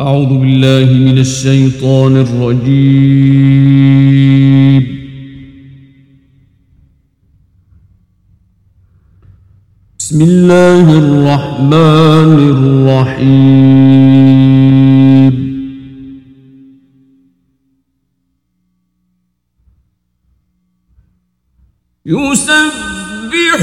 أعوذ بالله من الشيطان الرجيم. بسم الله الرحمن الرحيم. يسبح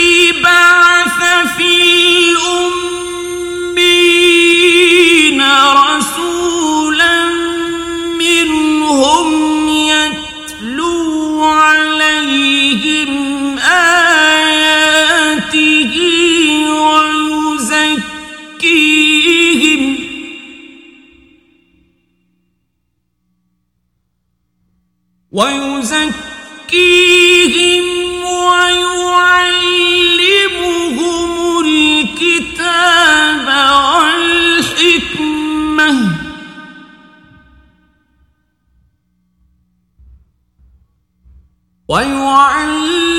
ويزكيهم ويعلمهم الكتاب والحكمة. ويعلمهم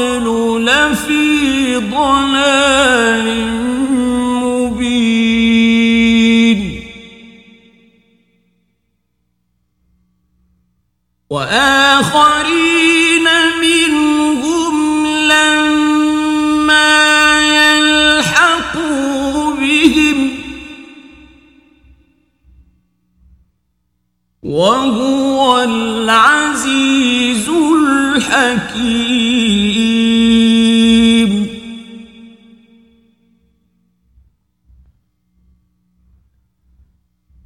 قبل لفي ضلال مبين وآخرين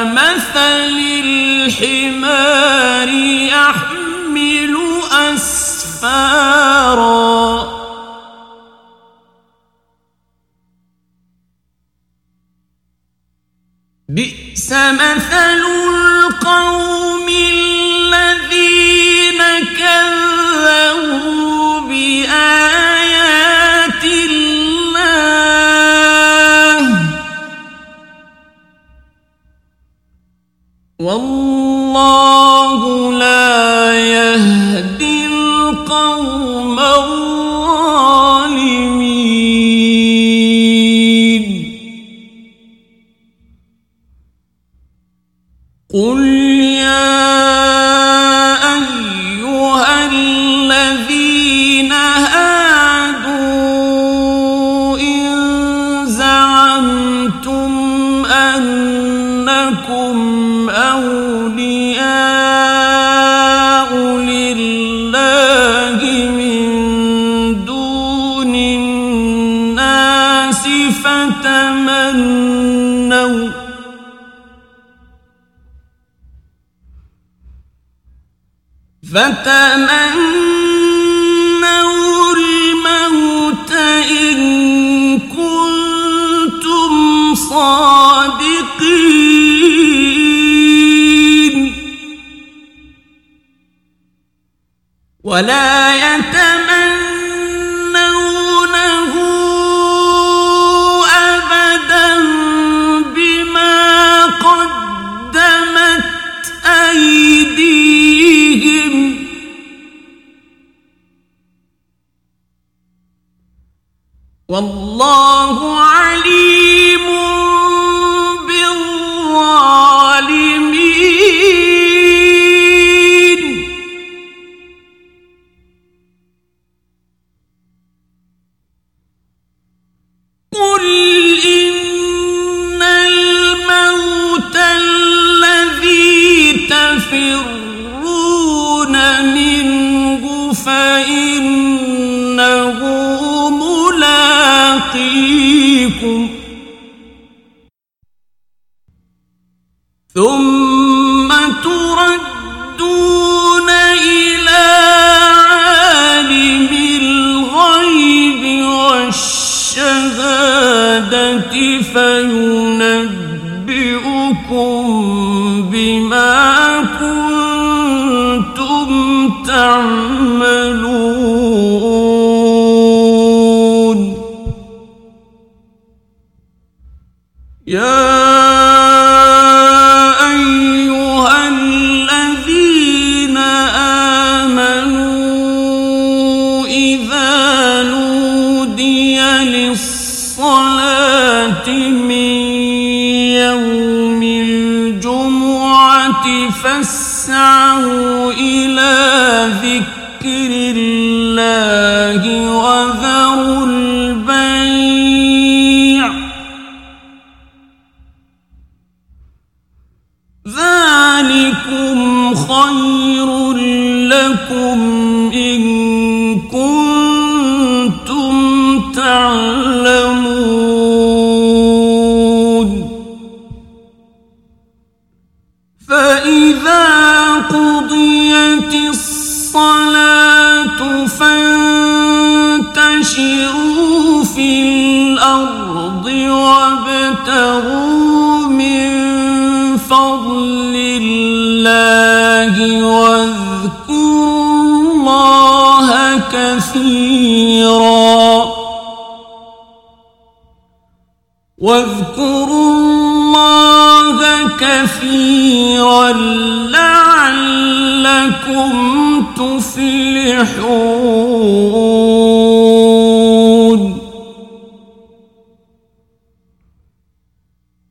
كمثل الحمار يحمل أسفارا. بئس مثل القوم فتمنوا الموت إن كنتم صادقين ولا يتمنونه والله ثم تردون إلى عالم الغيب والشهادة فينبئكم بما كنتم تعملون. يا للصلاة من يوم الجمعة فاسعوا إلى ذكر الله كثيرا واذكروا الله كثيرا لعلكم تفلحون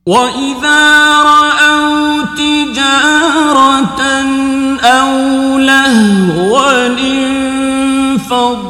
وإذا رأوا تجارة أو لهوا انفضوا